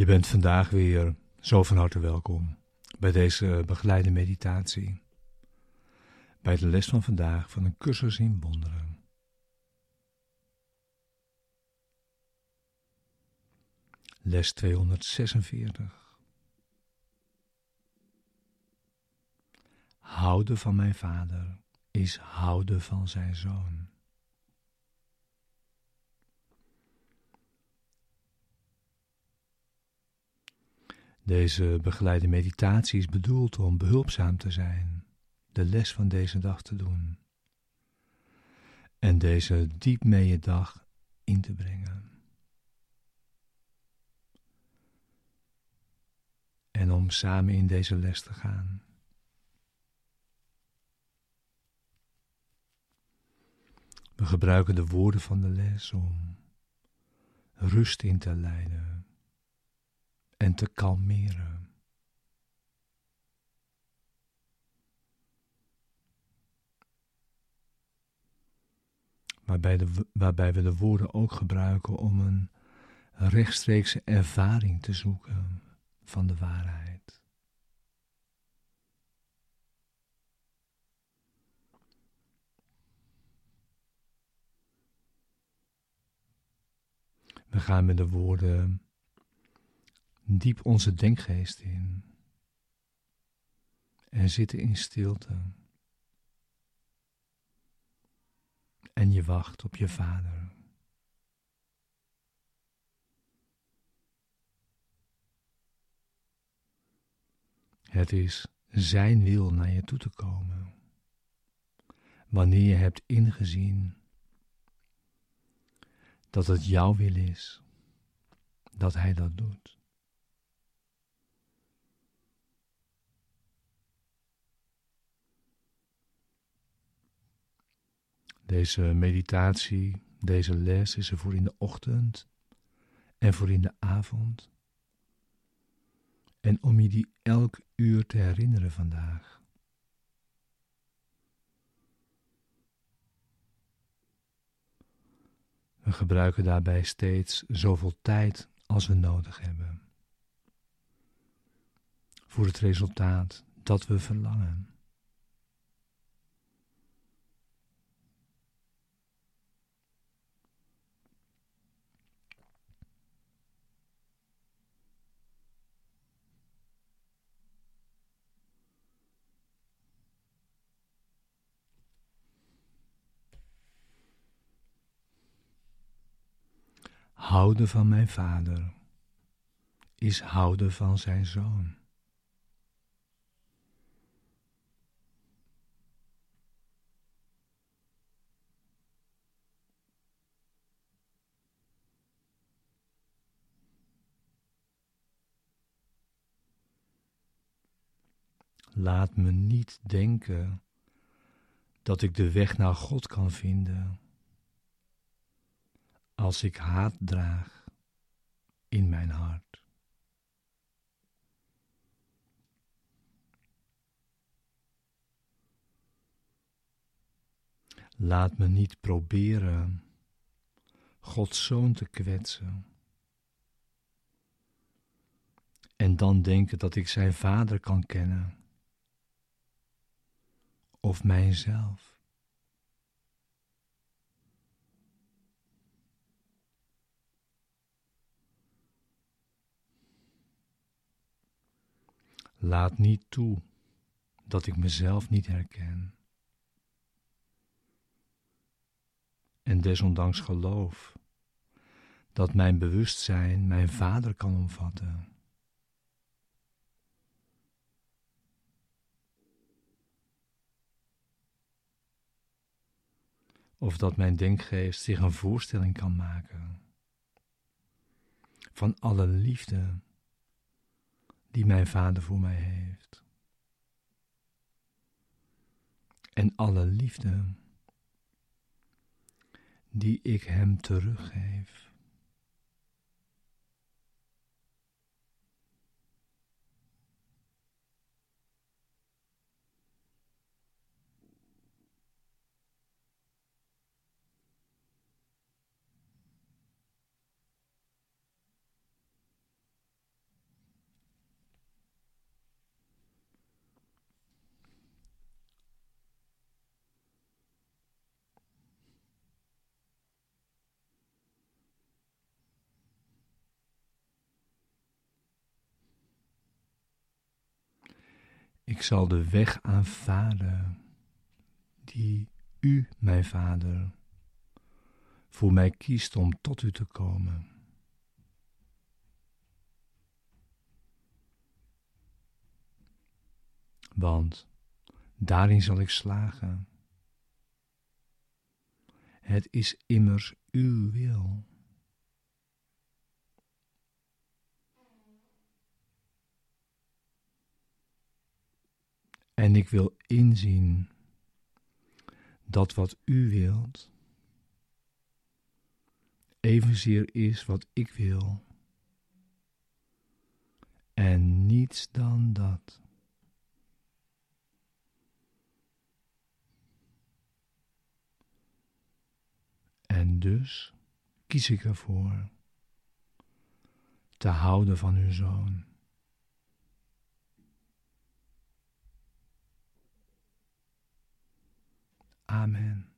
Je bent vandaag weer zo van harte welkom bij deze begeleide meditatie. Bij de les van vandaag van een cursus in wonderen. Les 246. Houden van mijn vader is houden van zijn zoon. Deze begeleide meditatie is bedoeld om behulpzaam te zijn, de les van deze dag te doen en deze diep mee dag in te brengen. En om samen in deze les te gaan. We gebruiken de woorden van de les om rust in te leiden en te kalmeren. Waarbij, de, waarbij we de woorden ook gebruiken om een rechtstreekse ervaring te zoeken van de waarheid. We gaan met de woorden diep onze denkgeest in en zitten in stilte. En je wacht op je vader. Het is Zijn wil naar je toe te komen. Wanneer je hebt ingezien dat het jouw wil is, dat Hij dat doet. Deze meditatie, deze les is er voor in de ochtend en voor in de avond. En om je die elk uur te herinneren vandaag. We gebruiken daarbij steeds zoveel tijd als we nodig hebben. Voor het resultaat dat we verlangen. Houden van mijn vader is houden van zijn zoon. Laat me niet denken dat ik de weg naar God kan vinden als ik haat draag in mijn hart. Laat me niet proberen Gods zoon te kwetsen. En dan denken dat ik zijn vader kan kennen. Of mijzelf. Laat niet toe dat ik mezelf niet herken. En desondanks geloof dat mijn bewustzijn mijn vader kan omvatten. Of dat mijn denkgeest zich een voorstelling kan maken van alle liefde die mijn vader voor mij heeft. En alle liefde die ik hem teruggeef. Ik zal de weg aanvaarden die u, mijn vader, voor mij kiest om tot u te komen. Want daarin zal ik slagen. Het is immers uw wil. En ik wil inzien dat wat u wilt evenzeer is wat ik wil. En niets dan dat. En dus kies ik ervoor te houden van uw zoon. Amen.